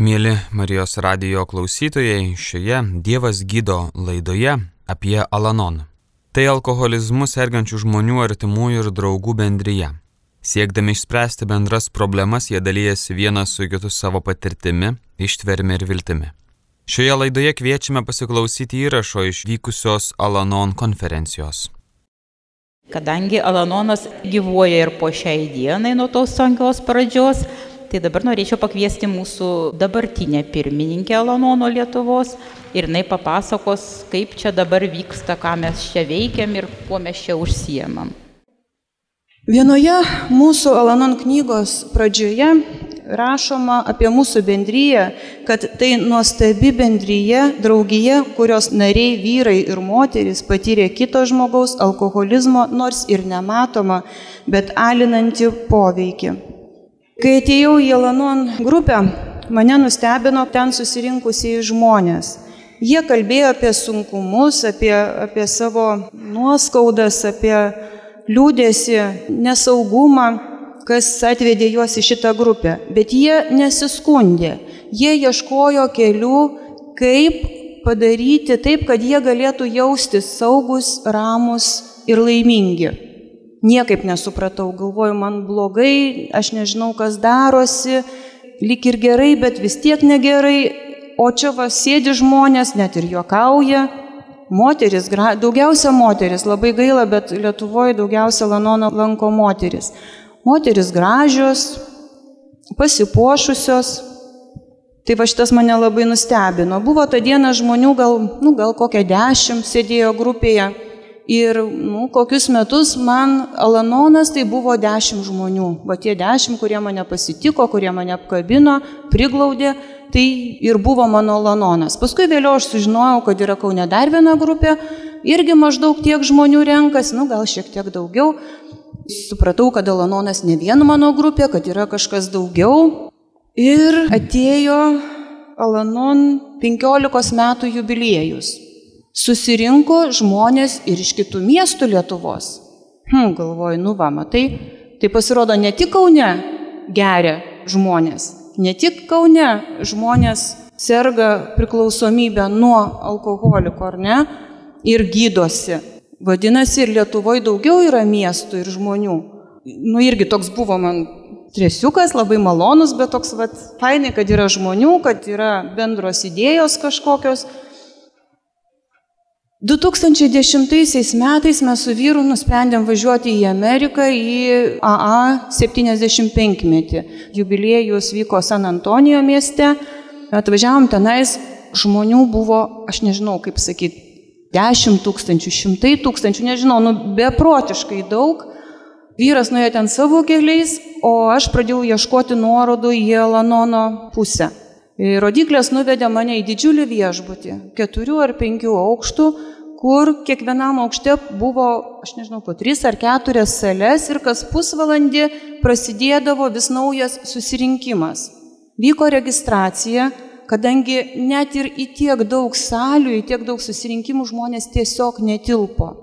Mėly Marijos radijo klausytojai, šioje Dievas gydo laidoje apie Alanon. Tai alkoholizmu sergančių žmonių artimųjų ir draugų bendryje. Siekdami išspręsti bendras problemas, jie dalyjasi vienas su kitu savo patirtimi, ištvermi ir viltimi. Šioje laidoje kviečiame pasiklausyti įrašo iš vykusios Alanon konferencijos. Kadangi Alanonas gyvuoja ir po šiai dienai nuo tos sunkios pradžios, Tai dabar norėčiau pakviesti mūsų dabartinę pirmininkę Alanono Lietuvos ir jinai papasakos, kaip čia dabar vyksta, ką mes čia veikiam ir kuo mes čia užsiemam. Vienoje mūsų Alanon knygos pradžioje rašoma apie mūsų bendryją, kad tai nuostabi bendryje, draugija, kurios nariai vyrai ir moteris patyrė kito žmogaus alkoholizmo, nors ir nematoma, bet alinantį poveikį. Kai atėjau į Elanon grupę, mane nustebino ten susirinkusiai žmonės. Jie kalbėjo apie sunkumus, apie, apie savo nuoskaudas, apie liūdėsi, nesaugumą, kas atvedė juos į šitą grupę. Bet jie nesiskundė. Jie ieškojo kelių, kaip padaryti taip, kad jie galėtų jaustis saugus, ramus ir laimingi. Niekaip nesupratau, galvoju, man blogai, aš nežinau, kas darosi, lik ir gerai, bet vis tiek negerai, o čia va sėdi žmonės, net ir juokauja. Moteris, daugiausia moteris, labai gaila, bet Lietuvoje daugiausia Lanono lanko moteris. Moteris gražios, pasipuošusios. Tai va šitas mane labai nustebino. Buvo tą dieną žmonių, gal, nu, gal kokią dešimt sėdėjo grupėje. Ir nu, kokius metus man Alanonas tai buvo dešimt žmonių. Va tie dešimt, kurie mane pasitiko, kurie mane apkabino, priglaudė, tai ir buvo mano Alanonas. Paskui vėliau aš sužinojau, kad yra Kaune dar viena grupė, irgi maždaug tiek žmonių renkas, nu gal šiek tiek daugiau. Supratau, kad Alanonas ne vien mano grupė, kad yra kažkas daugiau. Ir atėjo Alanon 15 metų jubiliejus susirinko žmonės ir iš kitų miestų Lietuvos. Hm, galvoju, nu va, matai, tai pasirodo ne tik Kaune geria žmonės, ne tik Kaune žmonės serga priklausomybę nuo alkoholiko, ar ne, ir gydosi. Vadinasi, ir Lietuvoje daugiau yra miestų ir žmonių. Nu irgi toks buvo man tresiukas, labai malonus, bet toks, vad, fainai, kad yra žmonių, kad yra bendros idėjos kažkokios. 2010 metais mes su vyru nusprendėm važiuoti į Ameriką į AA 75 metį. Jubiliejus vyko San Antonijo mieste. Atvažiavom tenais, žmonių buvo, aš nežinau kaip sakyti, 10 tūkstančių, šimtai tūkstančių, nežinau, nu beprotiškai daug. Vyras nuėjo ten savo keliais, o aš pradėjau ieškoti nuorodų į Elanono pusę. Rodiklės nuvedė mane į didžiulį viešbutį, keturių ar penkių aukštų, kur kiekvienam aukšte buvo, aš nežinau, po tris ar keturias sales ir kas pusvalandį prasidėdavo vis naujas susirinkimas. Vyko registracija, kadangi net ir į tiek daug salių, į tiek daug susirinkimų žmonės tiesiog netilpo.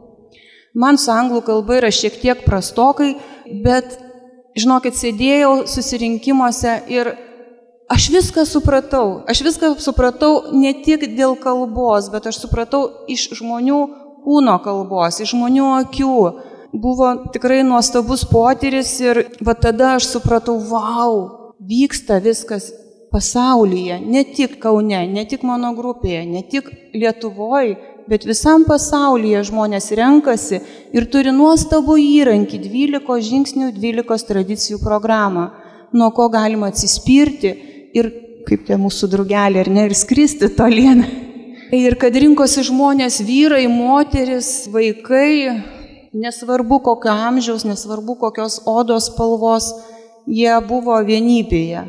Man su anglų kalba yra šiek tiek prastokai, bet, žinokit, sėdėjau susirinkimuose ir Aš viską supratau. Aš viską supratau ne tik dėl kalbos, bet aš supratau iš žmonių kūno kalbos, iš žmonių akių. Buvo tikrai nuostabus potyris ir va tada aš supratau, wow, vyksta viskas pasaulyje, ne tik Kaune, ne tik mano grupėje, ne tik Lietuvoje, bet visam pasaulyje žmonės renkasi ir turi nuostabų įrankį 12 žingsnių, 12 tradicijų programą, nuo ko galima atsispirti ir kaip tie mūsų draugeliai, ar ne, ir skristi tolien. Ir kad rinkosi žmonės, vyrai, moteris, vaikai, nesvarbu kokio amžiaus, nesvarbu kokios odos spalvos, jie buvo vienybėje.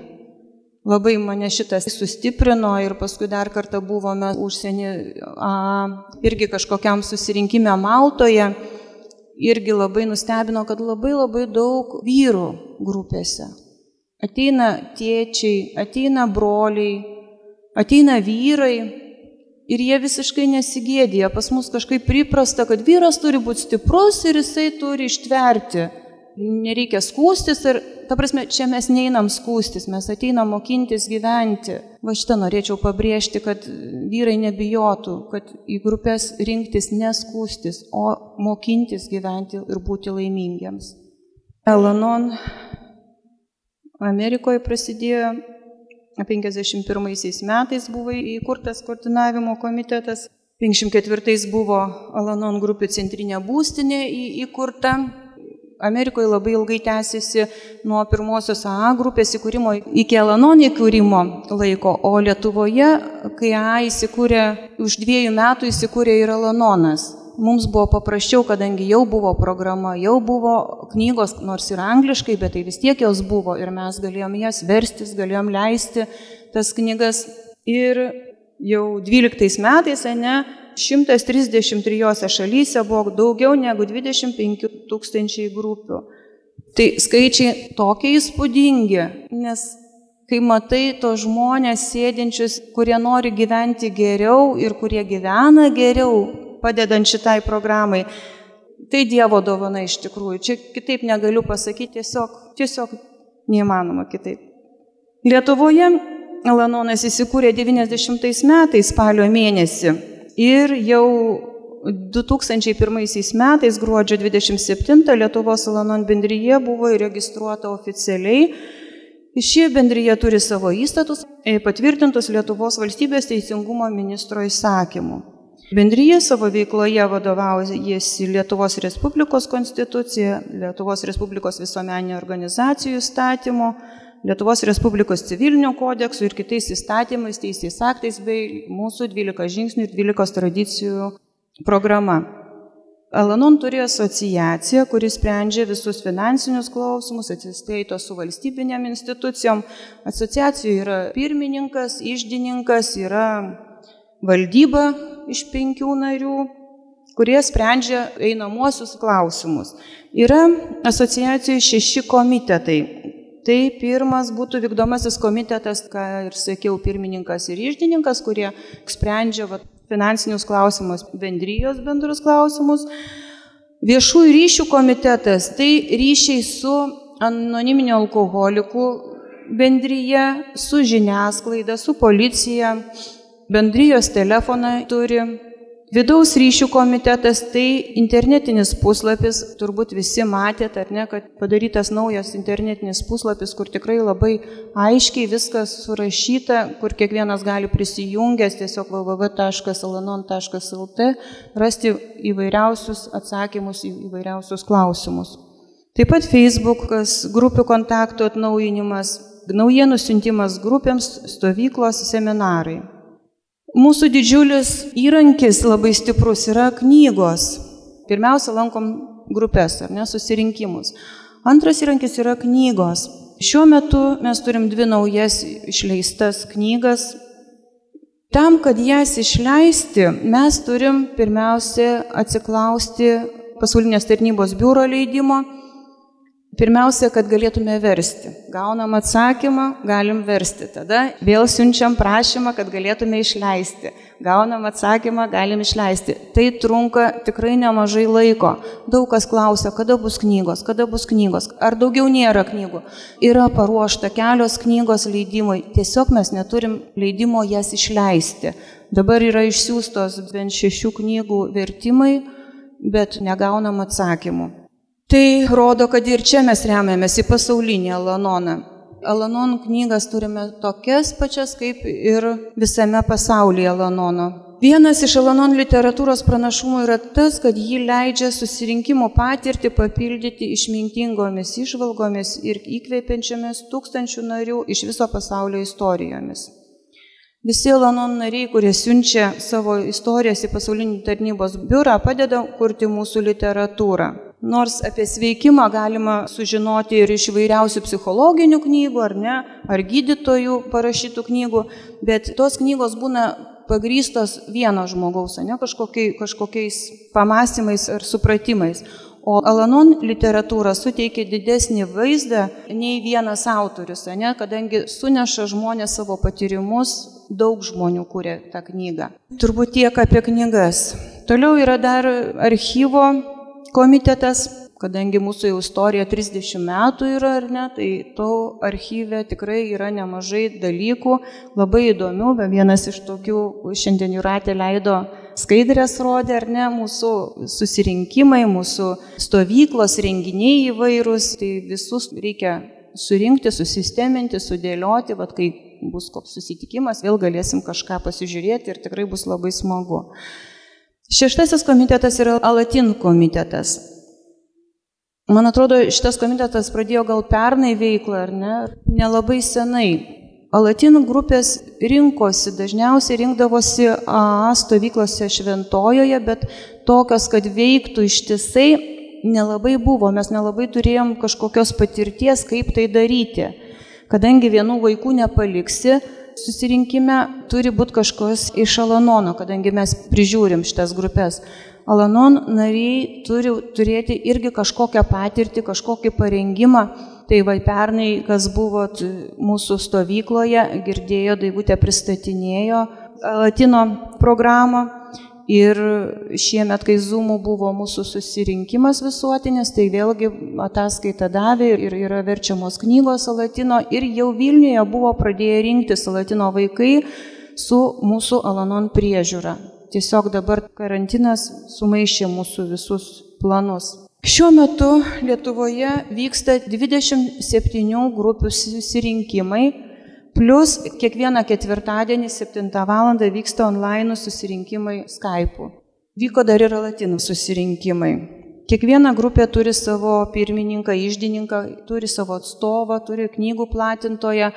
Labai mane šitas sustiprino ir paskui dar kartą buvome užsienį, a, irgi kažkokiam susirinkime Maltoje. Irgi labai nustebino, kad labai labai daug vyrų grupėse. Ateina tėčiai, ateina broliai, ateina vyrai ir jie visiškai nesigėdė. Pas mus kažkaip priprasta, kad vyras turi būti stiprus ir jisai turi ištverti. Nereikia skūstis ir ta prasme, čia mes neinam skūstis, mes ateinam mokintis gyventi. Va šitą norėčiau pabrėžti, kad vyrai nebijotų, kad į grupės rinktis neskūstis, o mokintis gyventi ir būti laimingiams. Elanon Amerikoje prasidėjo 51 metais buvo įkurtas koordinavimo komitetas. 54 buvo Alanon grupių centrinė būstinė įkurta. Amerikoje labai ilgai tęsiasi nuo pirmosios AA grupės įkūrimo iki Alanon įkūrimo laiko, o Lietuvoje, kai AA įsikūrė, už dviejų metų įsikūrė ir Alanonas. Mums buvo paprasčiau, kadangi jau buvo programa, jau buvo knygos, nors ir angliškai, bet tai vis tiek jos buvo ir mes galėjom jas verstis, galėjom leisti tas knygas. Ir jau 12 metais, ne, 133 šalyse buvo daugiau negu 25 tūkstančiai grupių. Tai skaičiai tokie įspūdingi, nes kai matai to žmonės sėdinčius, kurie nori gyventi geriau ir kurie gyvena geriau, padedant šitai programai, tai Dievo dovana iš tikrųjų. Čia kitaip negaliu pasakyti, tiesiog, tiesiog neįmanoma kitaip. Lietuvoje Lanonas įsikūrė 90 metais spalio mėnesį ir jau 2001 metais gruodžio 27 Lietuvos Lanon bendryje buvo įregistruota oficialiai. Ši bendryje turi savo įstatus, patvirtintus Lietuvos valstybės teisingumo ministro įsakymu. Bendryje savo veikloje vadovaujasi Lietuvos Respublikos konstitucija, Lietuvos Respublikos visuomeninių organizacijų statymo, Lietuvos Respublikos civilinio kodeksu ir kitais įstatymais, teisės aktais bei mūsų 12 žingsnių ir 12 tradicijų programa. Alanon turi asociaciją, kuris sprendžia visus finansinius klausimus, atsistaito su valstybinėm institucijom. Asociacijų yra pirmininkas, išdininkas, yra valdyba iš penkių narių, kurie sprendžia einamuosius klausimus. Yra asociacijų šeši komitetai, Tai pirmas būtų vykdomasis komitetas, ką ir sakiau, pirmininkas ir išdininkas, kurie sprendžia va, finansinius klausimus, bendrijos bendrus klausimus. Viešųjų ryšių komitetas tai ryšiai su anoniminio alkoholikų bendryje, su žiniasklaida, su policija. Bendrijos telefoną turi, Vidaus ryšių komitetas tai internetinis puslapis, turbūt visi matėte, ar ne, kad padarytas naujas internetinis puslapis, kur tikrai labai aiškiai viskas surašyta, kur kiekvienas gali prisijungęs tiesiog www.alanon.lt rasti įvairiausius atsakymus į įvairiausius klausimus. Taip pat Facebookas, grupių kontaktų atnaujinimas, naujienų siuntimas grupėms, stovyklos, seminarai. Mūsų didžiulis įrankis labai stiprus yra knygos. Pirmiausia, lankom grupės, ar ne, susirinkimus. Antras įrankis yra knygos. Šiuo metu mes turim dvi naujas išleistas knygas. Tam, kad jas išleisti, mes turim pirmiausia atsiklausti pasaulinės tarnybos biuro leidimo Pirmiausia, kad galėtume versti. Gaunam atsakymą, galim versti. Tada vėl siunčiam prašymą, kad galėtume išleisti. Gaunam atsakymą, galim išleisti. Tai trunka tikrai nemažai laiko. Daug kas klausia, kada bus knygos, kada bus knygos. Ar daugiau nėra knygų. Yra paruošta kelios knygos leidimui. Tiesiog mes neturim leidimo jas išleisti. Dabar yra išsiųstos bent šešių knygų vertimai, bet negaunam atsakymų. Tai rodo, kad ir čia mes remiamės į pasaulinį Alanoną. Alanon knygas turime tokias pačias kaip ir visame pasaulyje Alanono. Vienas iš Alanon literatūros pranašumų yra tas, kad jį leidžia susirinkimo patirtį papildyti išmintingomis išvalgomis ir įkvėpiančiamis tūkstančių narių iš viso pasaulio istorijomis. Visi Alanon nariai, kurie siunčia savo istorijas į pasaulinį tarnybos biurą, padeda kurti mūsų literatūrą. Nors apie sveikimą galima sužinoti ir iš įvairiausių psichologinių knygų, ar ne, ar gydytojų parašytų knygų, bet tos knygos būna pagrystos vieno žmogaus, ne kažkokiai, kažkokiais pamastymais ar supratimais. O Alanon literatūra suteikia didesnį vaizdą nei vienas autorius, ne, kadangi suneša žmonės savo patyrimus, daug žmonių kūrė tą knygą. Turbūt tiek apie knygas. Toliau yra dar archyvo komitetas, kadangi mūsų jau istorija 30 metų yra, ar ne, tai to archyve tikrai yra nemažai dalykų, labai įdomių, vienas iš tokių šiandien Juratė leido skaidrės rodė, ar ne, mūsų susirinkimai, mūsų stovyklos, renginiai įvairūs, tai visus reikia surinkti, susisteminti, sudėlioti, vad kai bus koks susitikimas, vėl galėsim kažką pasižiūrėti ir tikrai bus labai smagu. Šeštasis komitetas yra Alatin komitetas. Man atrodo, šitas komitetas pradėjo gal pernai veiklą, ar ne? Nelabai senai. Alatinų grupės rinkosi, dažniausiai rinkdavosi AA stovyklose šventojoje, bet tokios, kad veiktų ištisai, nelabai buvo. Mes nelabai turėjom kažkokios patirties, kaip tai daryti. Kadangi vienų vaikų nepaliksi, susirinkime turi būti kažkas iš Alanono, kadangi mes prižiūrim šitas grupės. Alanon nariai turi turėti irgi kažkokią patirtį, kažkokį parengimą. Tai va pernai, kas buvo mūsų stovykloje, girdėjo, Daivutė pristatinėjo Latino programą. Ir šiemet, kai Zoomų buvo mūsų susirinkimas visuotinis, tai vėlgi ataskaita davė ir yra verčiamos knygos Alatino. Ir jau Vilniuje buvo pradėję rinktis Alatino vaikai su mūsų Alanon priežiūra. Tiesiog dabar karantinas sumaišė mūsų visus planus. Šiuo metu Lietuvoje vyksta 27 grupių susirinkimai, plus kiekvieną ketvirtadienį 7 val. vyksta online susirinkimai Skype'u. Vyko dar ir latinų susirinkimai. Kiekviena grupė turi savo pirmininką, išdininką, turi savo atstovą, turi knygų platintoją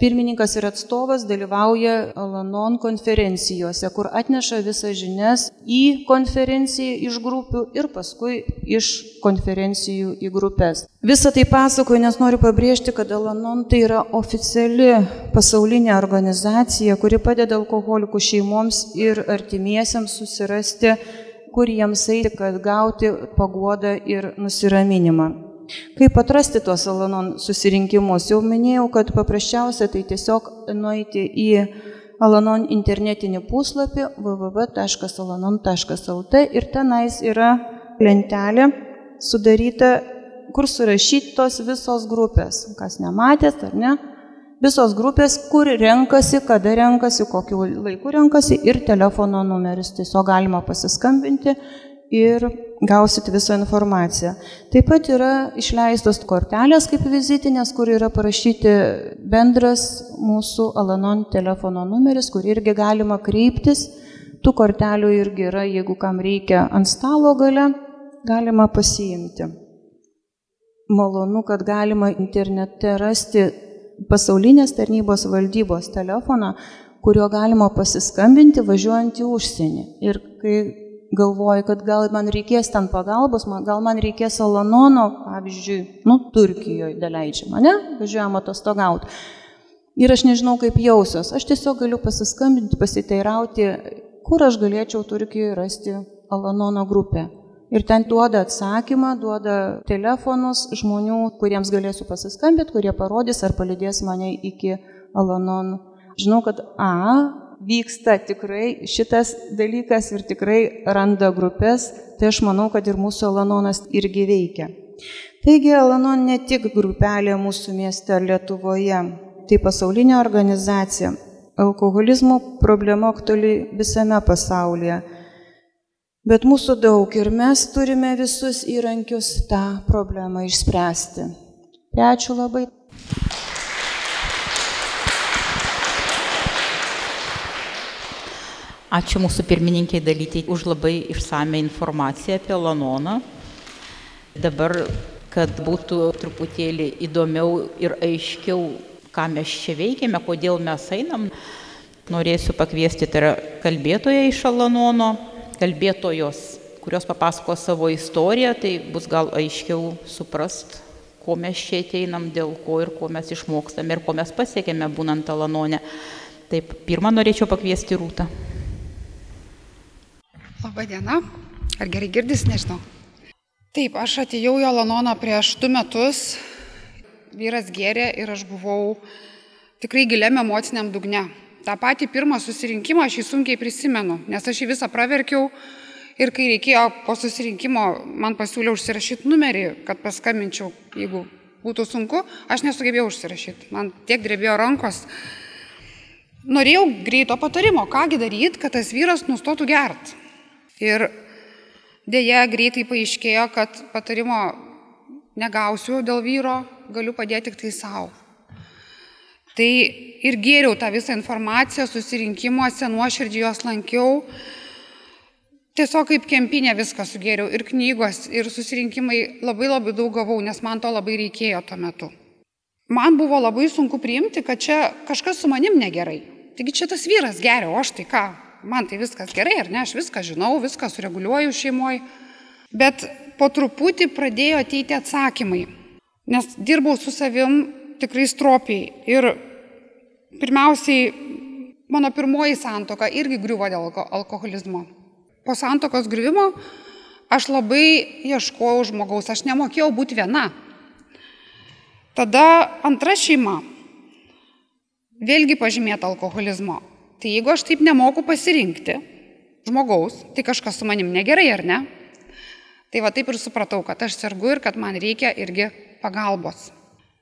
pirmininkas ir atstovas dalyvauja Alanon konferencijose, kur atneša visas žinias į konferenciją iš grupių ir paskui iš konferencijų į grupės. Visą tai pasakoju, nes noriu pabrėžti, kad Alanon tai yra oficiali pasaulinė organizacija, kuri padeda alkoholikų šeimoms ir artimiesiems susirasti, kur jiems eiti, kad gauti paguodą ir nusiraminimą. Kaip atrasti tuos Alanon susirinkimus? Jau minėjau, kad paprasčiausia tai tiesiog nueiti į Alanon internetinį puslapį www.alanon.lt ir tenais yra lentelė sudaryta, kur surašytos visos grupės. Kas nematėt, ar ne? Visos grupės, kur renkasi, kada renkasi, kokiu laiku renkasi ir telefono numeris. Tiesiog galima pasiskambinti ir gausit visą informaciją. Taip pat yra išleistos kortelės kaip vizitinės, kur yra parašyti bendras mūsų Alanon telefono numeris, kur irgi galima kreiptis. Tų kortelių irgi yra, jeigu kam reikia ant stalo gale, galima pasiimti. Malonu, kad galima internete rasti pasaulinės tarnybos valdybos telefoną, kuriuo galima pasiskambinti važiuojant į užsienį. Ir kai galvoju, kad gal man reikės ten pagalbos, man, gal man reikės Alanono, pavyzdžiui, nu, Turkijoje daleidžiama, ne, važiuojam atostogauti. Ir aš nežinau, kaip jausios. Aš tiesiog galiu pasiskambinti, pasiteirauti, kur aš galėčiau Turkijoje rasti Alanono grupę. Ir ten duoda atsakymą, duoda telefonus žmonių, kuriems galėsiu pasiskambinti, kurie parodys ar palidės mane iki Alanon. Žinau, kad A, vyksta tikrai šitas dalykas ir tikrai randa grupės, tai aš manau, kad ir mūsų Alanonas irgi veikia. Taigi Alanon ne tik grupelė mūsų mieste Lietuvoje, tai pasaulinė organizacija. Alkoholizmo problema aktuali visame pasaulyje. Bet mūsų daug ir mes turime visus įrankius tą problemą išspręsti. Tai ačiū labai. Ačiū mūsų pirmininkiai dalytai už labai išsame informaciją apie Lanoną. Dabar, kad būtų truputėlį įdomiau ir aiškiau, ką mes čia veikiame, kodėl mes einam, norėsiu pakviesti tai yra kalbėtoją iš Alanono, kalbėtojos, kurios papasako savo istoriją, tai bus gal aiškiau suprast, ko mes čia ateinam, dėl ko ir ko mes išmokstame ir ko mes pasiekėme būnant Alanone. Taip, pirmą norėčiau pakviesti Rūtą. Labą dieną. Ar gerai girdis, nežinau. Taip, aš atėjau į Alanoną prieš du metus. Vyras gėrė ir aš buvau tikrai giliam emociniam dugne. Ta pati pirmą susirinkimą aš jį sunkiai prisimenu, nes aš jį visą praverkiau Ir kai reikėjo po susirinkimo, man pasiūlė užsirašyti numerį, kad paskambinčiau, jeigu būtų sunku, aš nesugebėjau užsirašyti. Man tiek drebėjo rankos. Norėjau greito patarimo, kągi daryti, kad tas vyras nustotų gert. Ir dėja greitai paaiškėjo, kad patarimo negausiu dėl vyro, galiu padėti tik tai savo. Tai ir gėriau tą visą informaciją susirinkimuose, nuoširdžiai juos lankiau. Tiesiog kaip kempinė viską sugėriau ir knygos, ir susirinkimai labai labai daug gavau, nes man to labai reikėjo tuo metu. Man buvo labai sunku priimti, kad čia kažkas su manim negerai. Taigi čia tas vyras geria, o aš tai ką? Man tai viskas gerai, ar ne? Aš viską žinau, viską sureguliuoju šeimoje. Bet po truputį pradėjo ateiti atsakymai, nes dirbau su savim tikrai stropiai. Ir pirmiausiai, mano pirmoji santoka irgi griuvo dėl alkoholizmo. Po santokos griuvimo aš labai ieškojau žmogaus, aš nemokėjau būti viena. Tada antra šeima, vėlgi pažymėta alkoholizmo. Tai jeigu aš taip nemoku pasirinkti žmogaus, tai kažkas su manim negerai, ar ne? Tai va taip ir supratau, kad aš sergu ir kad man reikia irgi pagalbos.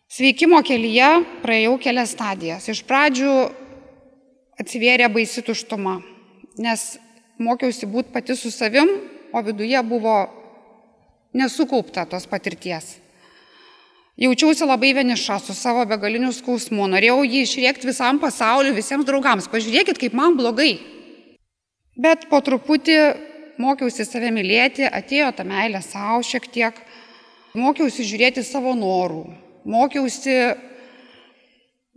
Sveikimo kelyje praėjau kelias stadijas. Iš pradžių atsivėrė baisi tuštuma, nes mokiausi būti pati su savim, o viduje buvo nesukaupta tos patirties. Jaučiausi labai vieniša su savo begaliniu skausmu, norėjau jį išriekti visam pasauliu, visiems draugams, pažiūrėkit, kaip man blogai. Bet po truputį mokiausi save mylėti, atėjo ta meilė savo šiek tiek, mokiausi žiūrėti savo norų, mokiausi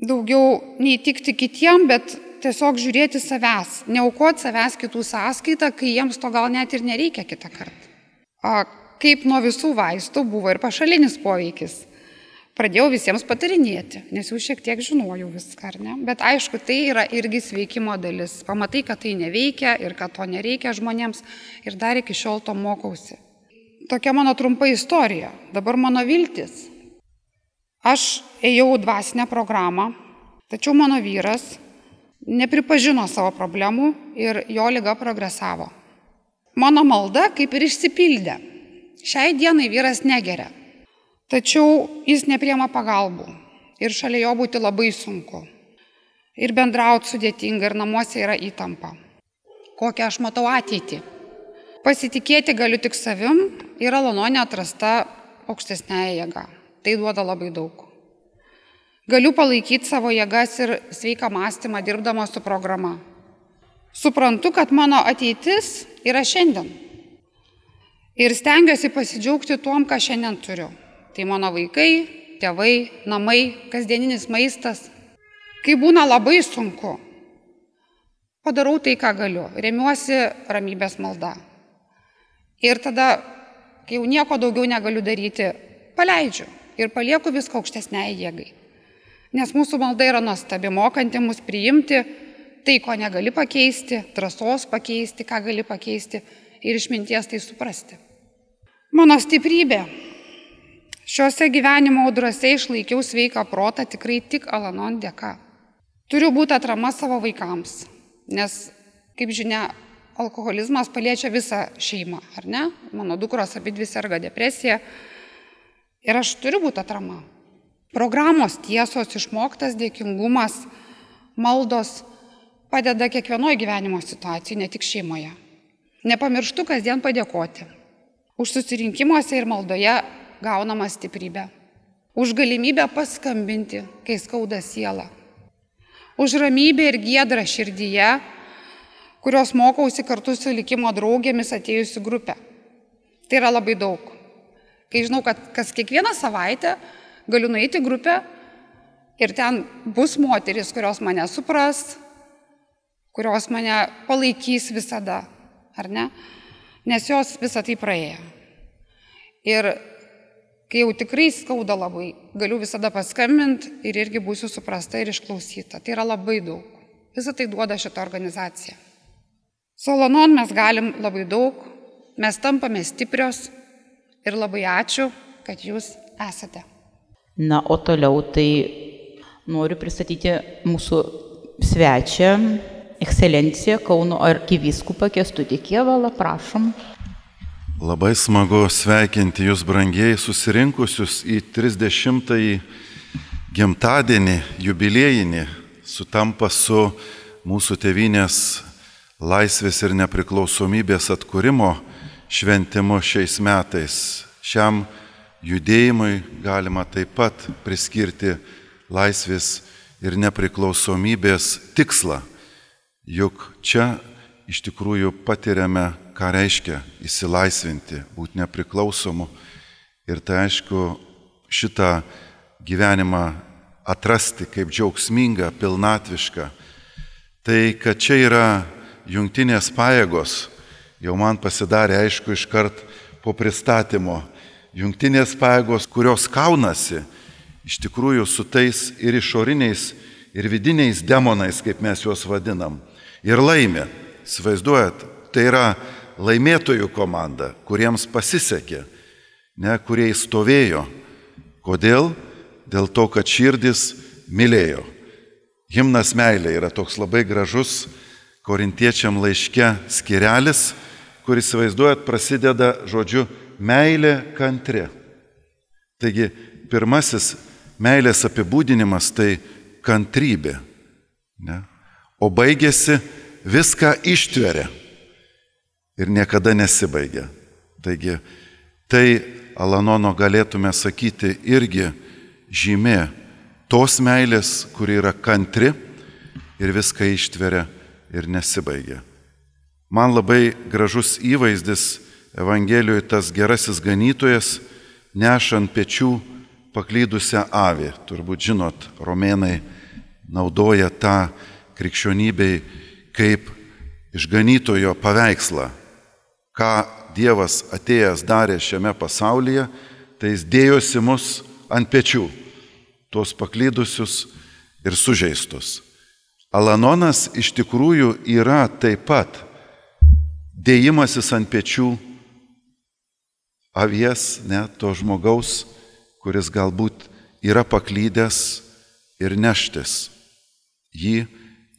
daugiau neįtikti kitiem, bet tiesiog žiūrėti savęs, neaukoti savęs kitų sąskaitą, kai jiems to gal net ir nereikia kitą kartą. O kaip nuo visų vaistų buvo ir pašalinis poveikis. Pradėjau visiems patarinėti, nes jau šiek tiek žinojau viską, ar ne? Bet aišku, tai yra irgi sveikimo dalis. Pamatai, kad tai neveikia ir kad to nereikia žmonėms ir dar iki šiol to mokausi. Tokia mano trumpa istorija. Dabar mano viltis Aš ėjau dvasinę programą, tačiau mano vyras nepripažino savo problemų ir jo lyga progresavo. Mano malda kaip ir išsipildė. Šiai dienai vyras negeria, tačiau jis nepriema pagalbų ir šalia jo būti labai sunku. Ir bendrauti sudėtinga ir namuose yra įtampa. Kokią aš matau ateitį. Pasitikėti galiu tik savim ir alononė atrasta aukštesnėje jėga. Tai duoda labai daug. Galiu palaikyti savo jėgas ir sveiką mąstymą dirbdama su programa. Suprantu, kad mano ateitis yra šiandien. Ir stengiuosi pasidžiaugti tuom, ką šiandien turiu. Tai mano vaikai, tėvai, namai, kasdieninis maistas. Kai būna labai sunku, padarau tai, ką galiu. Remiuosi ramybės malda. Ir tada, kai jau nieko daugiau negaliu daryti, paleidžiu ir palieku viską aukštesniai jėgai. Nes mūsų malda yra nuostabi, mokanti mus priimti tai, ko negali pakeisti, drąsos pakeisti, ką gali pakeisti ir išminties tai suprasti. Mano stiprybė. Šiuose gyvenimo audrose išlaikiau sveiką protą tikrai tik Alanon dėka. Turiu būti atrama savo vaikams, nes, kaip žinia, alkoholizmas paliečia visą šeimą, ar ne? Mano dukros abi dvi serga depresija, Ir aš turiu būti atrama. Programos tiesos, išmoktas dėkingumas, maldos padeda kiekvienoje gyvenimo situacijoje, ne tik šeimoje. Nepamirštu kasdien padėkoti. Už susirinkimuose ir maldoje gaunama stiprybė. Už galimybę paskambinti, kai skauda siela. Už ramybę ir gėdrą širdyje, kurios mokausi kartu su likimo draugėmis atėjusi grupė. Tai yra labai daug. Kai žinau, kad kas kiekvieną savaitę galiu nueiti grupę ir ten bus moteris, kurios mane supras, kurios mane palaikys visada, ar ne? Nes jos visą tai praėjo. Ir kai jau tikrai skauda labai, galiu visada paskambinti ir irgi būsiu suprasta ir išklausyta. Tai yra labai daug. Visą tai duoda šitą organizaciją. Solonon mes galim labai daug, mes tampame stiprios, ir labai ačiū, kad jūs esate. Na, o toliau tai noriu pristatyti mūsų svečią, ekscelenciją Kauno arkivyskupą Kestutį Kievalą, prašom. Labai smagu sveikinti jūs brangiai susirinkusius į 30-ąjį gimtadienį, jubiliejinį, sutampa su mūsų tevinės laisvės ir nepriklausomybės atkūrimo šventimu šiais metais. Šiam judėjimui galima taip pat priskirti laisvės ir nepriklausomybės tikslą. Juk čia iš tikrųjų patiriame, ką reiškia įsilaisvinti, būti nepriklausomu. Ir tai aišku, šitą gyvenimą atrasti kaip džiaugsmingą, pilnatvišką. Tai, kad čia yra jungtinės pajėgos, jau man pasidarė aišku iškart po pristatymo. Jungtinės pajėgos, kurios kaunasi iš tikrųjų su tais ir išoriniais, ir vidiniais demonais, kaip mes juos vadinam. Ir laimė. Įsivaizduojat, tai yra laimėtojų komanda, kuriems pasisekė, ne kurie įstovėjo. Kodėl? Dėl to, kad širdis mylėjo. Himnas meilė yra toks labai gražus korintiečiam laiške skirelis, kuris, vaizduojat, prasideda žodžiu meilė kantri. Taigi, pirmasis meilės apibūdinimas tai kantrybė. Ne? O baigėsi viską ištveria ir niekada nesibaigia. Taigi, tai Alanono galėtume sakyti irgi žymė tos meilės, kuri yra kantri ir viską ištveria ir nesibaigia. Man labai gražus įvaizdis Evangelijoje tas gerasis ganytojas nešant pečių paklydusią avį. Turbūt žinot, romėnai naudoja tą krikščionybei kaip išganytojo paveikslą. Ką Dievas atėjęs darė šiame pasaulyje, tai jis dėjosi mus ant pečių, tuos paklydusius ir sužeistus. Alanonas iš tikrųjų yra taip pat dėjimasis ant pečių avies, ne, to žmogaus, kuris galbūt yra paklydęs ir neštis jį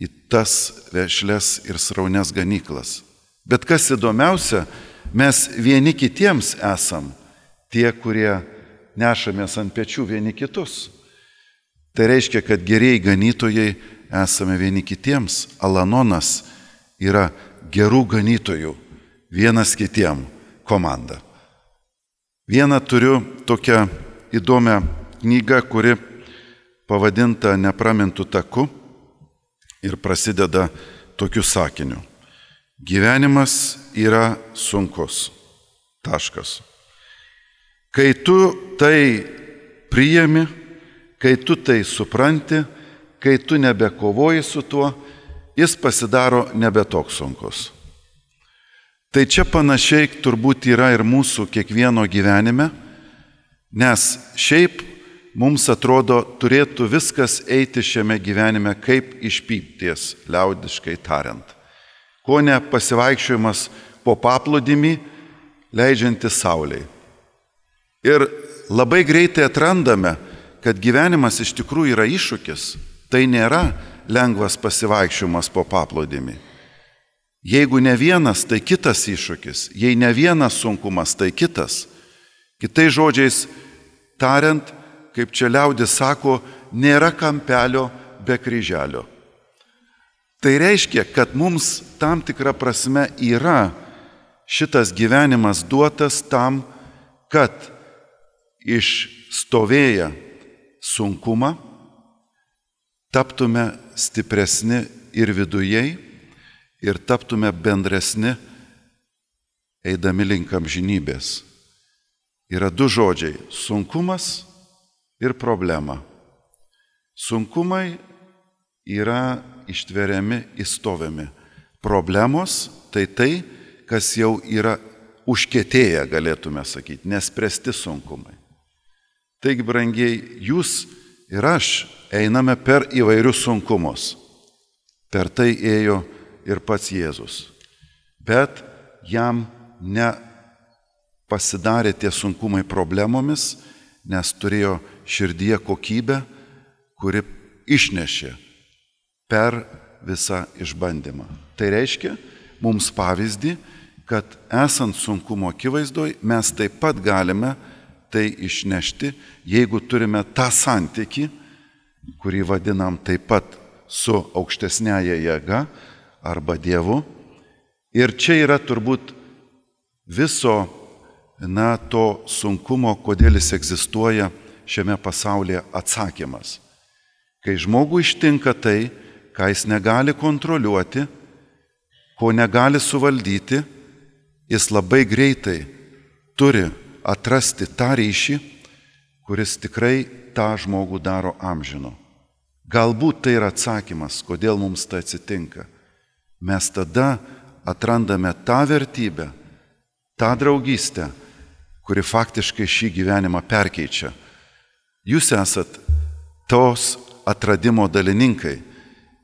į tas vešles ir sraunes ganyklas. Bet kas įdomiausia, mes vieni kitiems esam tie, kurie nešamės ant pečių vieni kitus. Tai reiškia, kad geriai ganytojai esame vieni kitiems. Alanonas yra gerų ganytojų, vienas kitiem komanda. Vieną turiu tokią įdomią knygą, kuri pavadinta Nepramintų taku ir prasideda tokiu sakiniu. Gyvenimas yra sunkus. Taškas. Kai tu tai priemi, kai tu tai supranti, kai tu nebekovoji su tuo, jis pasidaro nebetoks sunkus. Tai čia panašiai turbūt yra ir mūsų kiekvieno gyvenime, nes šiaip mums atrodo turėtų viskas eiti šiame gyvenime kaip išpypties, liaudiškai tariant. Ko ne pasivaikščiojimas po paplūdimį, leidžiantis sauliai. Ir labai greitai atrandame, kad gyvenimas iš tikrųjų yra iššūkis. Tai nėra lengvas pasivaikščiojimas po paplūdimį. Jeigu ne vienas, tai kitas iššūkis. Jei ne vienas sunkumas, tai kitas. Kitai žodžiais tariant, kaip čia liaudis sako, nėra kampelio be kryželio. Tai reiškia, kad mums tam tikrą prasme yra šitas gyvenimas duotas tam, kad išstovėję sunkumą taptume stipresni ir vidujei ir taptume bendresni, eidami link amžinybės. Yra du žodžiai - sunkumas ir problema. Sunkumai yra ištveriami, įstoviami. Problemos tai tai, kas jau yra užkėtėję, galėtume sakyti, nespręsti sunkumai. Taigi, brangiai, jūs ir aš einame per įvairius sunkumus. Per tai ėjo ir pats Jėzus. Bet jam nepasidarė tie sunkumai problemomis, nes turėjo širdyje kokybę, kuri išnešė per visą išbandymą. Tai reiškia mums pavyzdį, kad esant sunkumo akivaizdoj mes taip pat galime tai išnešti, jeigu turime tą santyki, kurį vadinam taip pat su aukštesnėje jėga arba Dievu. Ir čia yra turbūt viso, na, to sunkumo, kodėl jis egzistuoja šiame pasaulyje atsakymas. Kai žmogų ištinka tai, ką jis negali kontroliuoti, ko negali suvaldyti, jis labai greitai turi atrasti tą ryšį, kuris tikrai tą žmogų daro amžino. Galbūt tai yra atsakymas, kodėl mums tai atsitinka. Mes tada atrandame tą vertybę, tą draugystę, kuri faktiškai šį gyvenimą perkeičia. Jūs esat tos atradimo dalininkai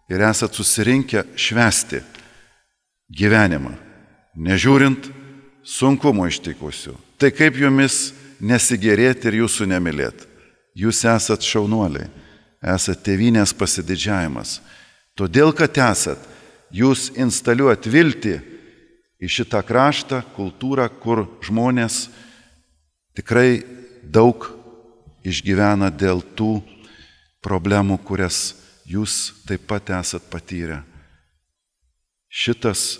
ir esat susirinkę švesti gyvenimą, nežiūrint sunkumo ištikusių. Tai kaip jumis nesigėrėti ir jūsų nemylėti? Jūs esat šaunuoliai, esat tėvynės pasididžiavimas. Todėl, kad esat, jūs instaliuojat viltį į šitą kraštą, kultūrą, kur žmonės tikrai daug išgyvena dėl tų problemų, kurias jūs taip pat esat patyrę. Šitas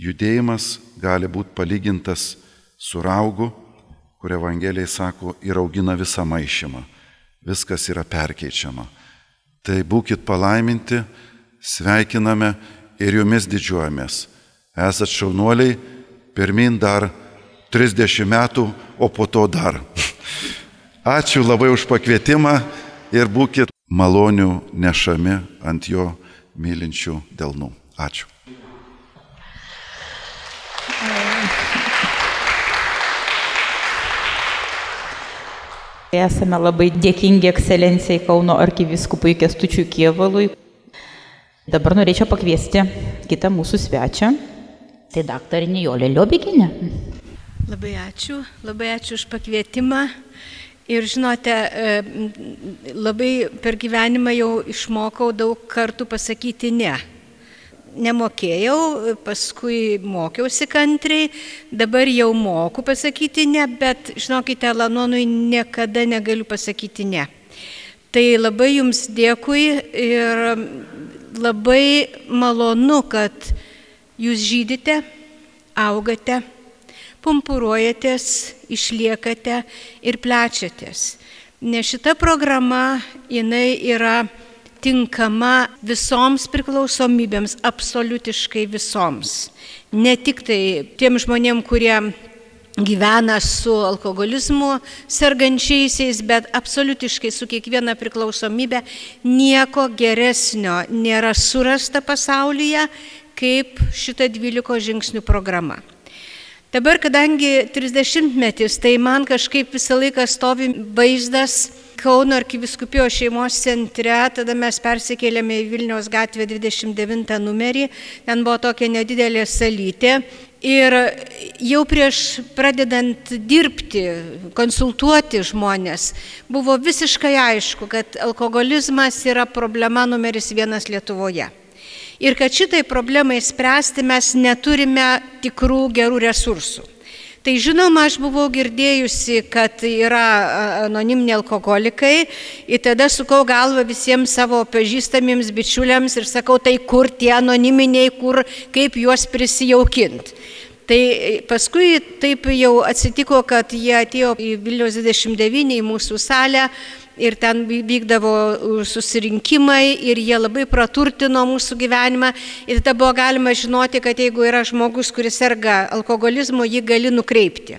judėjimas gali būti palygintas su raugu, kur Evangelijai sako, ir augina visą maišymą. Viskas yra perkeičiama. Tai būkite palaiminti, sveikiname ir jumis didžiuojamės. Esat šaunuoliai, pirmin dar 30 metų, o po to dar. Ačiū labai už pakvietimą ir būkite malonių nešami ant jo mylinčių delnų. Ačiū. Esame labai dėkingi ekscelencijai Kauno arkiviskupui Kestučiui Kievalui. Dabar norėčiau pakviesti kitą mūsų svečią. Tai daktarė Nijolė Liobikinė. Labai ačiū, labai ačiū už pakvietimą. Ir žinote, labai per gyvenimą jau išmokau daug kartų pasakyti ne nemokėjau, paskui mokiausi kantriai, dabar jau moku pasakyti ne, bet žinokite, Lanonui niekada negaliu pasakyti ne. Tai labai jums dėkui ir labai malonu, kad jūs žydite, augate, pumpuruojatės, išliekate ir plečiatės. Nes šita programa, jinai yra tinkama visoms priklausomybėms, absoliutiškai visoms. Ne tik tai tiem žmonėm, kurie gyvena su alkoholizmu sergančiaisiais, bet absoliutiškai su kiekviena priklausomybė nieko geresnio nėra surasta pasaulyje kaip šita 12 žingsnių programa. Dabar, kadangi 30 metis, tai man kažkaip visą laiką stovi vaizdas Kauno arkiviskupijos šeimos centre, tada mes persikėlėme į Vilniaus gatvę 29 numerį, ten buvo tokia nedidelė salytė. Ir jau prieš pradedant dirbti, konsultuoti žmonės, buvo visiškai aišku, kad alkoholizmas yra problema numeris vienas Lietuvoje. Ir kad šitai problemai spręsti mes neturime tikrų gerų resursų. Tai žinoma, aš buvau girdėjusi, kad yra anoniminiai alkoholikai ir tada sukau galvą visiems savo pažįstamiems bičiuliams ir sakau, tai kur tie anoniminiai, kur, kaip juos prisijaukinti. Tai paskui taip jau atsitiko, kad jie atėjo į Vilniaus 29 į mūsų salę ir ten vykdavo susirinkimai ir jie labai praturtino mūsų gyvenimą ir tada buvo galima žinoti, kad jeigu yra žmogus, kuris serga alkoholizmu, jį gali nukreipti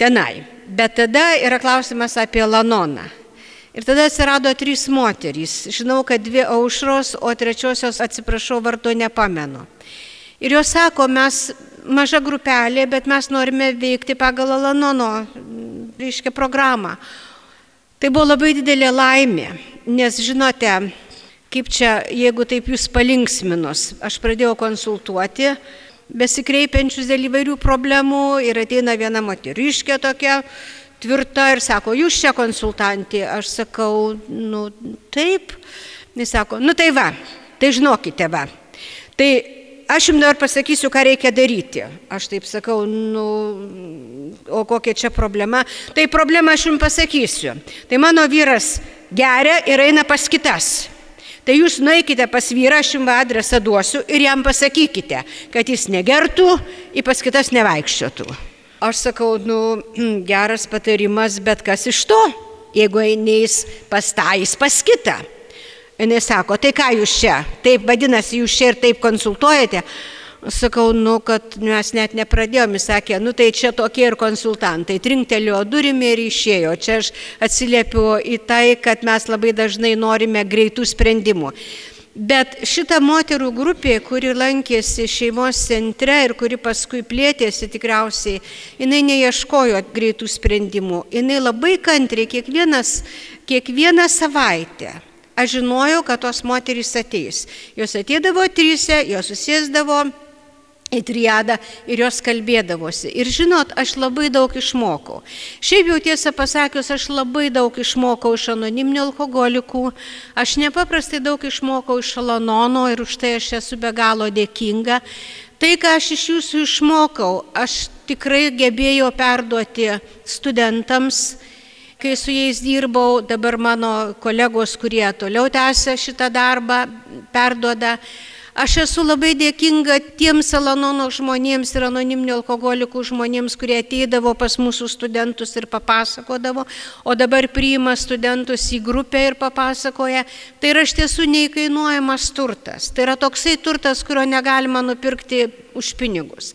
tenai. Bet tada yra klausimas apie Lanoną. Ir tada atsirado trys moterys. Žinau, kad dvi aušros, o trečiosios, atsiprašau, vardo nepamenu. Ir jos sako, mes maža grupelė, bet mes norime veikti pagal Lanono, reiškia, programą. Tai buvo labai didelė laimė, nes žinote, kaip čia, jeigu taip jūs palinksminus, aš pradėjau konsultuoti besikreipiančius dėl įvairių problemų ir ateina viena moteriškė tokia tvirta ir sako, jūs čia konsultantė, aš sakau, nu taip, jis sako, nu tai va, tai žinokite va, Tai aš jums dabar pasakysiu, ką reikia daryti. Aš taip sakau, nu, o kokia čia problema. Tai problema aš jums pasakysiu. Tai mano vyras geria ir eina pas kitas. Tai jūs nueikite pas vyrą, aš jums adresą duosiu ir jam pasakykite, kad jis negertų, į pas kitas nevaikščiotų. Aš sakau, nu, geras patarimas, bet kas iš to, jeigu einiais pas tą, jis pas kitą. Jis sako, tai ką jūs čia, taip vadinasi, jūs čia ir taip konsultuojate. Sakau, nu, kad mes net nepradėjome, sakė, nu tai čia tokie ir konsultantai. Trinktelio durimi ir išėjo. Čia aš atsiliepiu į tai, kad mes labai dažnai norime greitų sprendimų. Bet šita moterų grupė, kuri lankėsi šeimos centre ir kuri paskui plėtėsi tikriausiai, jinai neieškojo greitų sprendimų. Jinai labai kantriai kiekvienas, kiekvieną savaitę aš žinojau, kad tos moterys ateis. Jos ateidavo tryse, jos susėsdavo į triadą ir jos kalbėdavosi. Ir žinot, aš labai daug išmokau. Šiaip jau tiesą pasakius, aš labai daug išmokau iš anoniminių alkoholikų, aš nepaprastai daug išmokau iš Alanono ir už tai aš esu be galo dėkinga. Tai, ką aš iš jūsų išmokau, aš tikrai gebėjau perduoti studentams, kai su jais dirbau, dabar mano kolegos, kurie toliau tęsia šitą darbą, perduoda. Aš esu labai dėkinga tiems Alanono žmonėms ir anoniminių alkoholikų žmonėms, kurie ateidavo pas mūsų studentus ir papasakodavo, o dabar priima studentus į grupę ir papasakoja. Tai yra iš tiesų neįkainuojamas turtas. Tai yra toksai turtas, kurio negalima nupirkti už pinigus.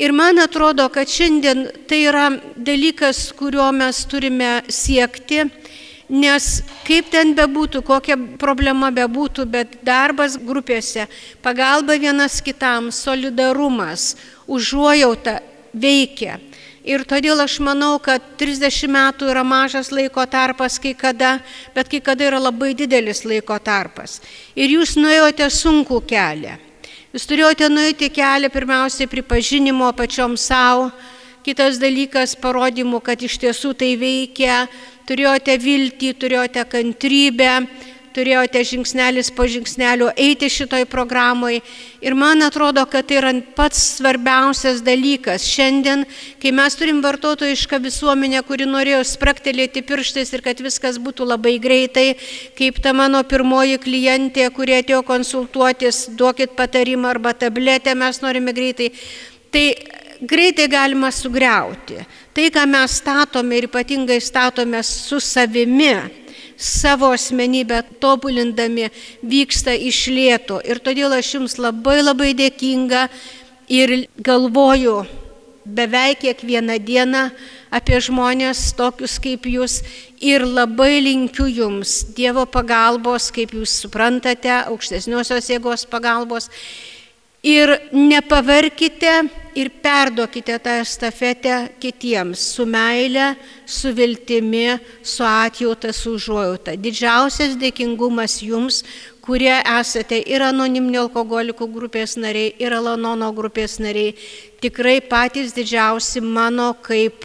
Ir man atrodo, kad šiandien tai yra dalykas, kurio mes turime siekti Nes kaip ten bebūtų, kokia problema bebūtų, bet darbas grupėse, pagalba vienas kitam, solidarumas, užuojauta veikia. Ir todėl aš manau, kad 30 metų yra mažas laiko tarpas kai kada, bet kai kada yra labai didelis laiko tarpas. Ir jūs nuėjote sunkų kelią. Jūs turėjote nueiti kelią pirmiausiai pripažinimo pačiom savo, kitas dalykas parodymų, kad iš tiesų tai veikia, turėjote viltį, turėjote kantrybę, turėjote žingsnelis po žingsnelio eiti šitoj programai. Ir man atrodo, kad tai yra pats svarbiausias dalykas. Šiandien, kai mes turim vartotojišką visuomenę, kuri norėjo spraktelėti pirštais ir kad viskas būtų labai greitai, kaip ta mano pirmoji klientė, kurie atėjo konsultuotis, duokit patarimą arba tabletę, mes norime greitai. Tai greitai galima sugriauti. Tai, ką mes statome ir ypatingai statome su savimi, savo asmenybę tobulindami, vyksta iš lėto. Ir todėl aš jums labai labai dėkinga ir galvoju beveik kiekvieną dieną apie žmonės tokius kaip jūs ir labai linkiu jums Dievo pagalbos, kaip jūs suprantate, aukštesniosios jėgos pagalbos Ir nepavarkite ir perduokite tą estafetę kitiems su meile, su viltimi, su atjauta, su užuojauta. Didžiausias dėkingumas jums, kurie esate ir anoniminių alkoholikų grupės nariai, ir Alanono grupės nariai. Tikrai patys didžiausi mano kaip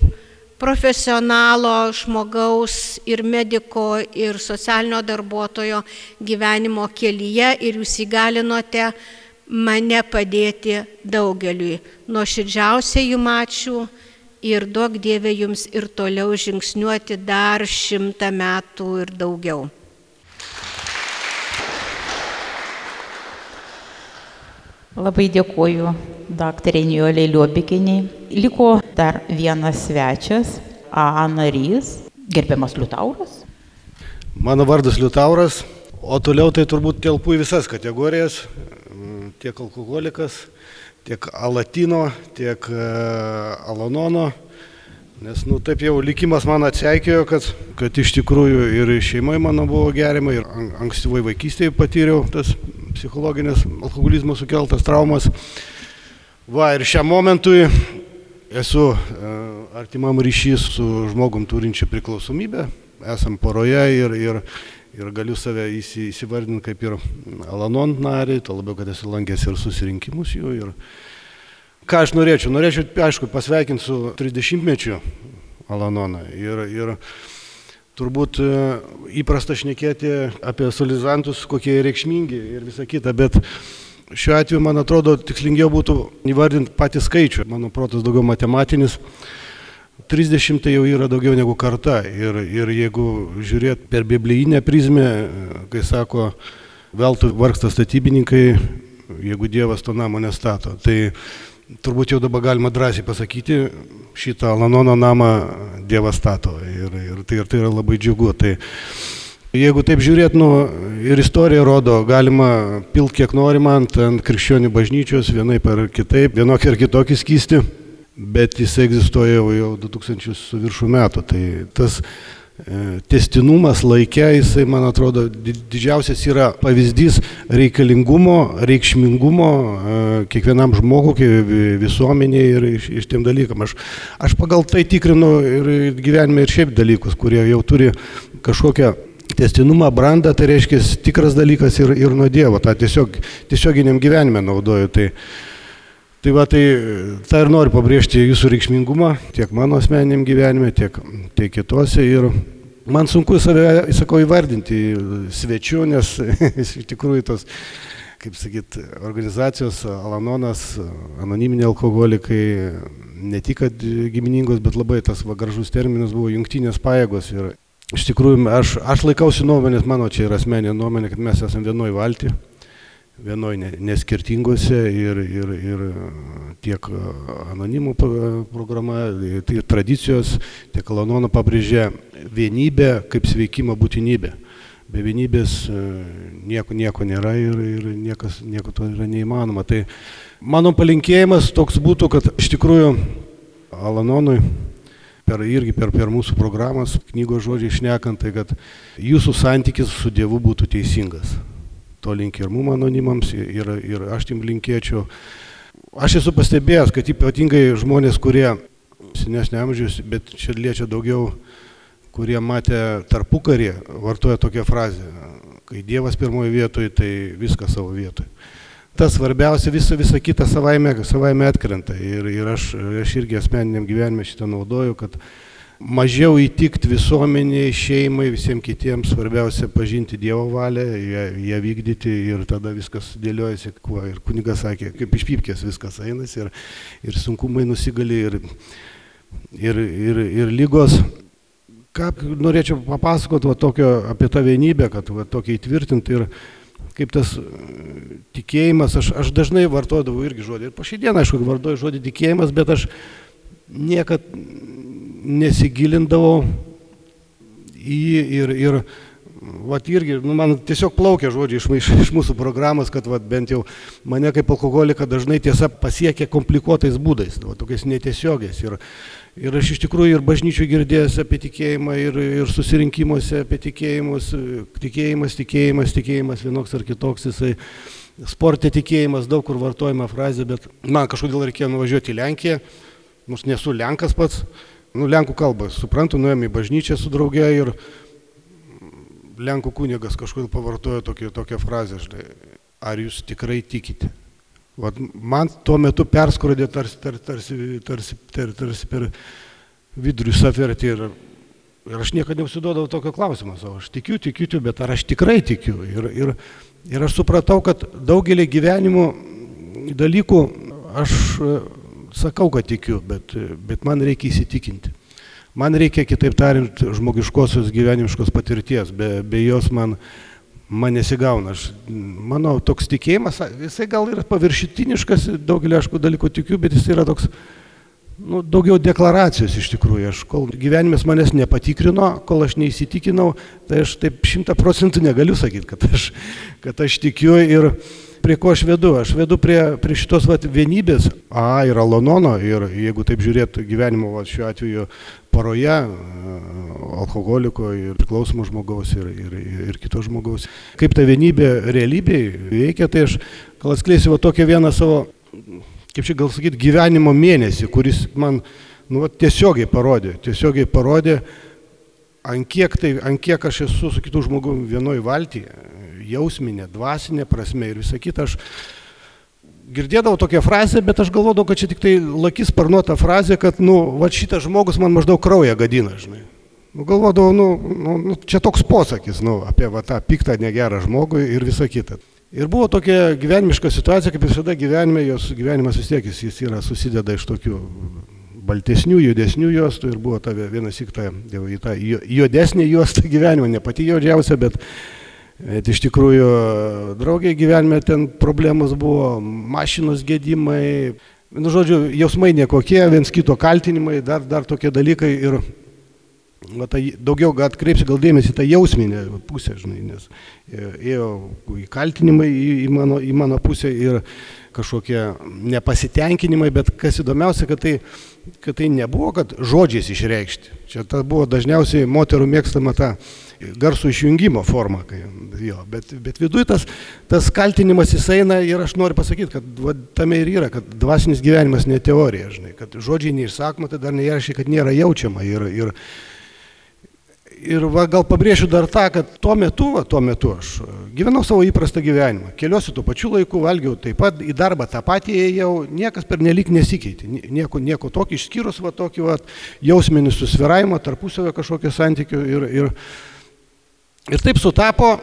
profesionalo, žmogaus ir mediko ir socialinio darbuotojo gyvenimo kelyje ir jūs įgalinote mane padėti daugeliui. Nuoširdžiausiai jum ačiū ir duok Dieve jums ir toliau žingsniuoti dar šimtą metų ir daugiau. Labai dėkuoju daktarė Nijolė Liobikiniai. Liko dar vienas svečias, A narys, gerbiamas Liutauras. Mano vardas Liutauras, o toliau tai turbūt telpu į visas kategorijas tiek alkoholikas, tiek alatino, tiek e, alanono. Nes, nu, taip jau likimas man atseikėjo, kad, kad iš tikrųjų ir šeimoje mano buvo gerima, ir ankstyvoje vaikystėje patyriau tas psichologinės alkoholizmo sukeltas traumas. Va, ir šiam momentui esu e, artimam ryšys su žmogum turinčiu priklausomybę, esam poroje ir, ir, ir galiu save įsivardinti kaip ir Alanon narį, to labiau, kad esu lankęs ir susirinkimus jų. Ir ką aš norėčiau? Norėčiau, aišku, pasveikinti su 30-mečiu Alanoną. Ir, ir turbūt e, įprasta šnekėti apie solizantus, kokie reikšmingi ir visa kita, bet šiuo atveju, man atrodo, tikslingiau būtų įvardinti patį skaičių. Mano protas daugiau matematinis. 30 tai jau yra daugiau negu karta. Ir, ir jeigu žiūrėt per biblijinę prizmę, kai sako, veltui vargsta statybininkai, jeigu Dievas to namo nestato. Tai turbūt jau dabar galima drąsiai pasakyti, šitą Lanono namą Dievas stato. Ir, ir, tai, ir tai yra labai džiugu. Tai, Jeigu taip žiūrėt, nu, ir istorija rodo, galima pilt kiek norima ant, ant krikščionių bažnyčios, vienai per kitaip, vienokį ar kitokį skysti, bet jis egzistuoja jau, jau 2000 su viršų metų. Tai tas e, testinumas laikė, jisai, man atrodo, didžiausias yra pavyzdys reikalingumo, reikšmingumo e, kiekvienam žmogui, visuomeniai ir iš, iš tiem dalykam. Aš, aš pagal tai tikrinu ir gyvenime ir šiaip dalykus, kurie jau turi kažkokią testinumą, brandą, tai reiškia tikras dalykas ir, ir nuo Dievo, tą tiesiog, tiesioginiam gyvenime naudoju. Tai, tai va, tai tą ir noriu pabrėžti jūsų reikšmingumą tiek mano asmeniniam gyvenime, tiek, tiek kitose. Ir man sunku save, sakau, įvardinti svečiu, nes iš tikrųjų tos kaip sakyt, organizacijos Alanonas, anoniminiai alkoholikai, ne tik giminingos, bet labai tas va, gražus terminas buvo jungtinės pajėgos. Ir Iš tikrųjų, aš, aš laikausi nuomonės, mano čia yra asmeninė nuomonė, kad mes esame vienoje valti, vienoje neskirtingose ir, ir, ir tiek anonimų programa, tiek tradicijos, tiek Lanono pabrėžė vienybę kaip sveikimo būtinybę. Be vienybės e, nieko, nieko nėra ir, ir niekas, nieko to yra neįmanoma. Tai mano palinkėjimas toks būtų, kad iš tikrųjų Alanonui per, irgi per, per mūsų programas, knygos žodžiai šnekant, tai kad jūsų santykis su Dievu būtų teisingas. To linkia ir mum anonimams, ir, ir aš tim linkėčiau. Aš esu pastebėjęs, kad ypatingai žmonės, kurie senesnė amžius, bet čia liečia daugiau, kurie matė tarpukarį, vartoja tokią frazę, kai Dievas pirmoje vietoje, tai viskas savo vietoje tas svarbiausia, visa, visa kita savaime, savaime atkrenta. Ir, ir aš, aš irgi asmeniniam gyvenime šitą naudoju, kad mažiau įtikti visuomeniai, šeimai, visiems kitiems, svarbiausia pažinti Dievo valią, ją, ją vykdyti ir tada viskas dėliojasi, kuo ir kunigas sakė, kaip iš pypkės viskas einasi ir, ir sunkumai nusigali ir, ir, ir, ir lygos. Ką norėčiau papasakoti va, tokio, apie tą vienybę, kad va, tokia įtvirtinti ir kaip tas tikėjimas, aš, aš dažnai vartodavau irgi žodį. Ir po šį dieną, aišku, vartoju žodį tikėjimas, bet aš niekad nesigilindavau į ir, ir vat irgi, nu, man tiesiog plaukia žodžiai iš, iš, iš mūsų programos, kad vat, bent jau mane kaip alkoholiką dažnai tiesa pasiekia komplikuotais būdais, va, tokiais netiesiogiais. Ir, ir aš iš tikrųjų ir bažnyčių girdėjęs apie tikėjimą, ir, ir susirinkimuose apie tikėjimus, tikėjimas, tikėjimas, tikėjimas vienoks ar kitoks, jisai sportė tikėjimas, daug kur vartojama frazė, bet man kažkodėl reikėjo nuvažiuoti į Lenkiją, nors nesu Lenkas pats, nu, Lenkų kalbą, suprantu, nuėjome į bažnyčią su draugė ir Lenkų kunigas kažkodėl pavartojo tokią, tokią frazę, žinai, ar jūs tikrai tikite? Vat man tuo metu perskrodė tarsi, tarsi, tarsi, tarsi, tarsi, tarsi per vidurių safertį ir, ir aš niekada neusiduodavau tokio klausimo savo. Aš tikiu, tikiu, tikiu, bet ar aš tikrai tikiu? Ir, ir, ir aš supratau, kad daugelį gyvenimo dalykų aš sakau, kad tikiu, bet, bet man reikia įsitikinti. Man reikia, kitaip tariant, žmogiškosios gyvenimiškos patirties, be, be jos man man nesigauna. Aš, mano toks tikėjimas, jisai gal yra paviršitiniškas, daugelį aišku dalykų tikiu, bet jis yra toks, nu, daugiau deklaracijos iš tikrųjų. Aš kol gyvenimas manęs nepatikrino, kol aš neįsitikinau, tai aš taip šimta procentų negaliu sakyti, kad aš, kad aš tikiu ir prie ko aš vedu? Aš vedu prie, prie šitos vat, vienybės, A ir Alonono, ir jeigu taip žiūrėtų gyvenimo vat, šiuo atveju poroje, alkoholiko ir priklausomo žmogaus ir, ir, ir kito žmogaus. Kaip ta vienybė realybėje veikia, tai aš gal atskleisiu tokią vieną savo, kaip čia gal sakyti, gyvenimo mėnesį, kuris man nu, tiesiogiai parodė, tiesiogiai parodė, ant kiek, tai, ant kiek aš esu su kitų žmogumi vienoj valtyje, jausminė, dvasinė prasme ir visa kita. Aš girdėdavau tokią frazę, bet aš galvodavau, kad čia tik tai lakis parnuota frazė, kad, nu, va šitas žmogus man maždaug kraują gadina, žinai. Nu, galvodavau, nu, nu, nu, čia toks posakis, nu, apie va, tą piktą negerą žmogų ir visa kita. Ir buvo tokia gyvenimiška situacija, kaip visada gyvenime, jos gyvenimas vis tiek jis, yra susideda iš tokių baltesnių, juodesnių juostų ir buvo ta vienas įk ta, į tą juodesnį juostą gyvenimą, ne pati juodžiausia, bet, bet iš tikrųjų draugiai gyvenime ten problemos buvo, mašinos gedimai, nu žodžiu, jausmai nekokie, viens kito kaltinimai, dar, dar tokie dalykai ir va, tai daugiau atkreipsiu gal dėmesį tą jausminę pusę, žinai, nes ėjo kaltinimai į, į, mano, į mano pusę ir kažkokie nepasitenkinimai, bet kas įdomiausia, kad tai, kad tai nebuvo, kad žodžiais išreikšti. Čia ta buvo dažniausiai moterų mėgstama ta garsų išjungimo forma, kai, jo, bet, bet viduje tas, tas kaltinimas jis eina ir aš noriu pasakyti, kad va, tame ir yra, kad dvasinis gyvenimas ne teorija, žinai, kad žodžiai neišsakoma, tai dar nereiškia, kad nėra jaučiama. Ir, ir, Ir va, gal pabrėšiu dar tą, kad tuo metu, va, tuo metu aš gyvenau savo įprastą gyvenimą. Keliuosi tuo pačiu laiku, valgiau taip pat, į darbą tą patį ėjau, niekas per nelik nesikeitė. Nieko, nieko tokio išskyrus va tokį va, jausminį susviravimą, tarpusavio kažkokio santykių. Ir, ir, ir taip sutapo,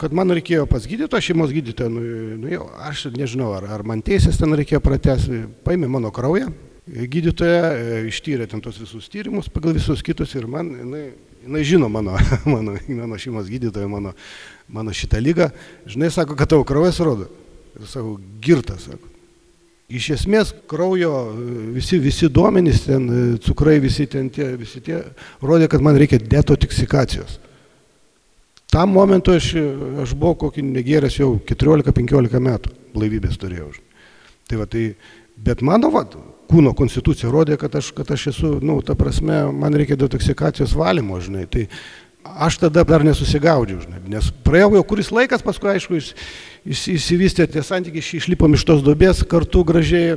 kad man reikėjo pas gydytoją, šeimos gydytoją, nu, nu, jau, aš nežinau, ar, ar man teisės ten reikėjo pratesti, paėmė mano kraują, gydytoja e, ištyrė ten tos visus tyrimus pagal visus kitus ir man, jinai jinai žino mano, mano, mano šeimos gydytoja, mano, mano šitą lygą, žinai, sako, kad tavo kraujas rodo. Ir sako, girtas, sako. Iš esmės kraujo visi, visi duomenys, ten cukrai, visi ten tie, visi tie, rodė, kad man reikia detoksikacijos. Tam momentu aš, aš buvau kokį negėręs jau 14-15 metų, blaivybės turėjau. Tai va, tai, bet mano, va, kūno konstitucija rodė, kad aš, kad aš esu, na, nu, ta prasme, man reikia detoksikacijos valymo, žinai. Tai aš tada dar nesusigaudžiau, žinai, nes praėjo jau kuris laikas, paskui, aišku, jis, jis, įsivystė tie santykiai, išlipom iš tos dobės kartu gražiai,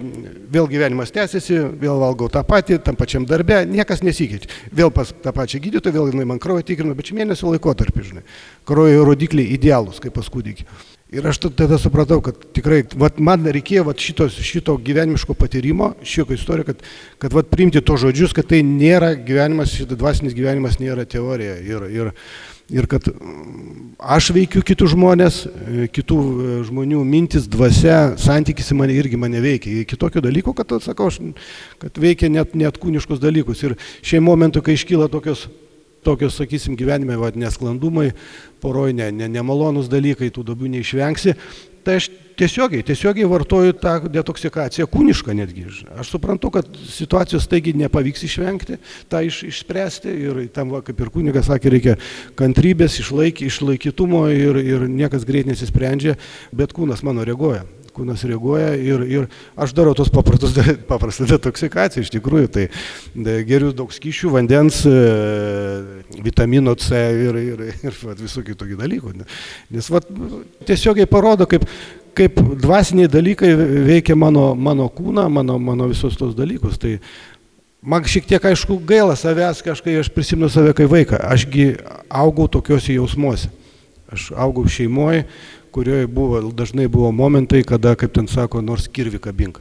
vėl gyvenimas tęsiasi, vėl valgau tą patį, tam pačiam darbe, niekas nesikeičia. Vėl pas tą pačią gydytoją, vėl jinai man kraują tikrino, bet čia mėnesio laikotarpį, žinai. Kraujo rodikliai idealūs, kaip pas kūdikį. Ir aš tada supratau, kad tikrai, vat, man reikėjo vat, šitos, šito gyvenimiško patyrimo, šio istorijo, kad, kad vat, priimti to žodžius, kad tai nėra gyvenimas, šitas dvasinis gyvenimas nėra teorija. Ir, ir, ir kad mm, aš veikiu kitus žmonės, e, kitų e, žmonių mintis, dvasia, santykis į mane irgi mane veikia. Iki tokio dalyko, kad, sakau, aš, kad veikia net, net kūniškus dalykus. Ir šiai momentu, kai iškyla tokios tokios, sakysim, gyvenime va, nesklandumai, poroj ne, ne, nemalonus dalykai, tų duobių neišvengsi, tai aš tiesiogiai, tiesiogiai vartoju tą detoksikaciją, kūnišką netgi. Aš suprantu, kad situacijos taigi nepavyks išvengti, tą iš, išspręsti ir tam, va, kaip ir kunigas sakė, reikia kantrybės, išlaiky, išlaikytumo ir, ir niekas greit nesisprendžia, bet kūnas mano reaguoja kūnas reaguoja ir, ir aš darau tos paprastus, paprastą detoksikaciją, iš tikrųjų, tai geriu daug skyšių, vandens, e, vitamino C ir, ir, ir visų kitokių dalykų. Nes vat, tiesiogiai parodo, kaip, kaip dvasiniai dalykai veikia mano, mano kūną, mano, mano visus tos dalykus. Tai man šiek tiek aišku gaila savęs, kažkai aš prisimenu save kaip vaiką. Ašgi augau tokiuose jausmuose. Aš augau šeimoje, kurioje buvo, dažnai buvo momentai, kada, kaip ten sako, nors kirvi kabink.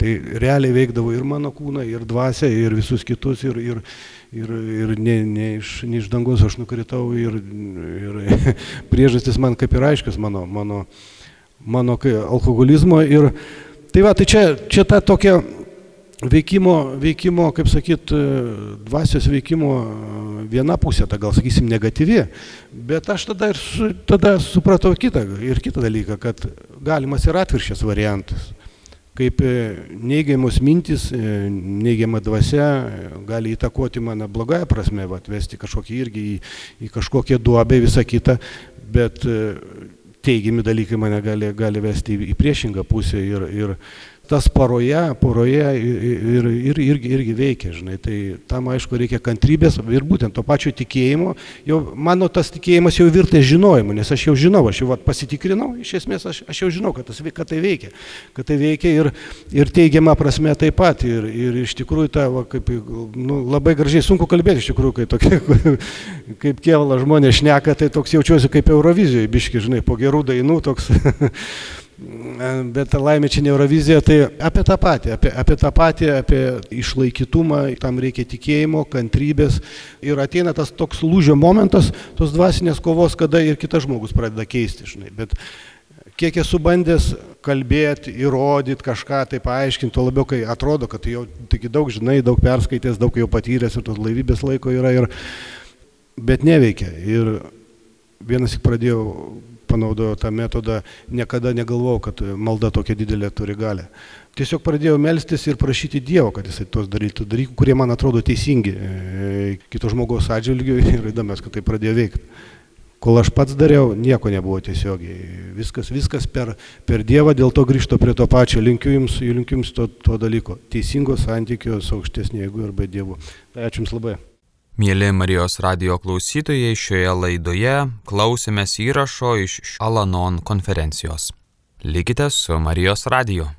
Tai realiai veikdavo ir mano kūną, ir dvasę, ir visus kitus, ir, ir, ir, ir ne, ne, iš, ne iš dangus aš nukritau, ir, ir priežastis man kaip ir aiškios mano, mano, mano alkoholizmo. Ir, tai va, tai čia, čia ta tokia veikimo, veikimo, kaip sakyt, dvasios veikimo viena pusė, ta gal sakysim negatyvi, bet aš tada ir su, tada supratau kitą ir kitą dalyką, kad galimas ir atviršės variantas. Kaip e, neigiamos mintis, e, neigiama dvasia gali įtakoti mane blogąją prasme, atvesti kažkokį irgi į, į kažkokią duobę, visą kitą, bet e, teigiami dalykai mane gali, gali vesti į priešingą pusę ir, ir tas paroje, poroje ir, ir, irgi, irgi veikia, žinai. Tai tam aišku reikia kantrybės ir būtent to pačio tikėjimo. Jau, mano tas tikėjimas jau virtė žinojimu, nes aš jau žinau, aš jau vat, pasitikrinau, iš esmės aš, aš jau žinau, kad, tas, kad tai veikia. Kad tai veikia ir, ir teigiama prasme taip pat. Ir, ir iš tikrųjų ta, va, kaip, nu, labai gražiai sunku kalbėti, iš tikrųjų, kai tokie, kaip kievala žmonės šneka, tai toks jaučiuosi kaip Eurovizijoje, biški, žinai, po gerų dainų toks. bet laimė čia ne Eurovizija, tai apie tą patį, apie, apie tą patį, apie išlaikytumą, tam reikia tikėjimo, kantrybės ir ateina tas toks lūžio momentas, tos dvasinės kovos, kada ir kitas žmogus pradeda keisti, žinai. Bet kiek esu bandęs kalbėti, įrodyti kažką, tai paaiškinti, tuo labiau, kai atrodo, kad jau tik daug žinai, daug perskaitęs, daug jau patyręs ir tos laivybės laiko yra, ir, bet neveikia. Ir vienas tik pradėjau, panaudojau tą metodą, niekada negalvojau, kad malda tokia didelė turi galę. Tiesiog pradėjau melstis ir prašyti Dievo, kad jisai tuos darytų dalykų, kurie man atrodo teisingi e, kito žmogaus atžvilgiu ir įdomios, kad tai pradėjo veikti. Kol aš pats dariau, nieko nebuvo tiesiogiai. Viskas, viskas per, per Dievą, dėl to grįžto prie to pačio. Linkiu Jums, linkiu jums to, to dalyko. Teisingo santykio su aukštesnė jėgu arba Dievu. Tai ačiū Jums labai. Mėly Marijos radio klausytojai, šioje laidoje klausėmės įrašo iš Alanon konferencijos. Likite su Marijos radiju.